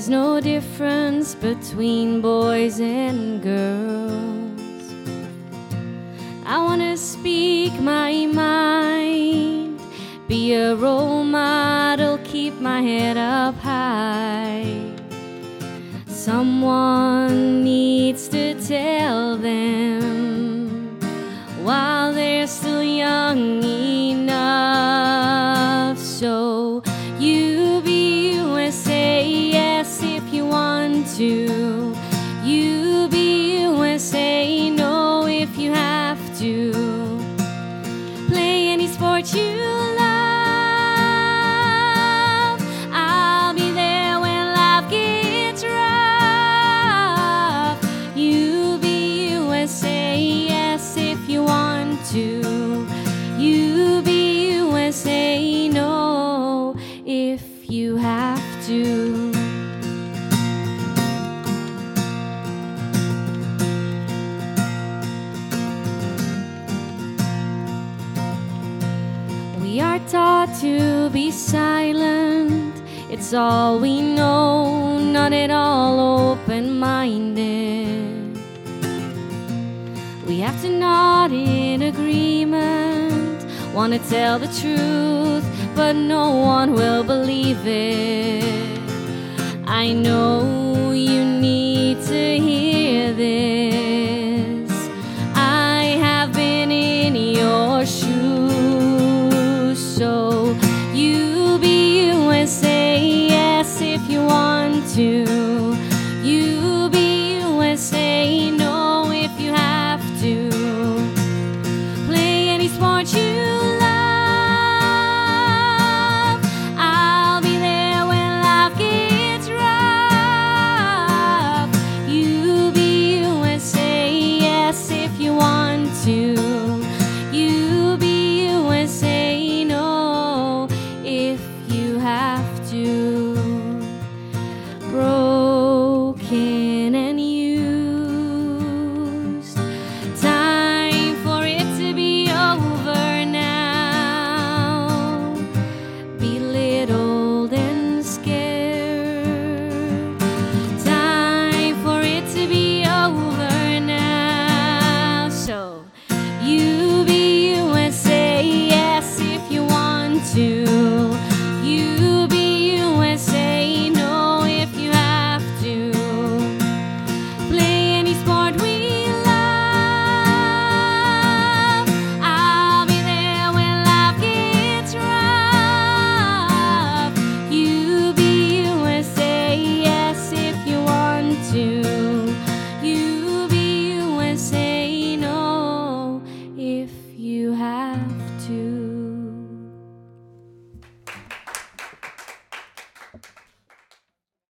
there's no difference between boys and girls. I wanna speak my mind, be a role model, keep my head up high. Someone you want to. You be USA, no, if you have to. Play any sport you love. I'll be there when life gets rough. You be USA, yes, if you want to. You be USA, no, if you have to. Taught to be silent. It's all we know, not at all open minded. We have to nod in agreement. Want to tell the truth, but no one will believe it. I know so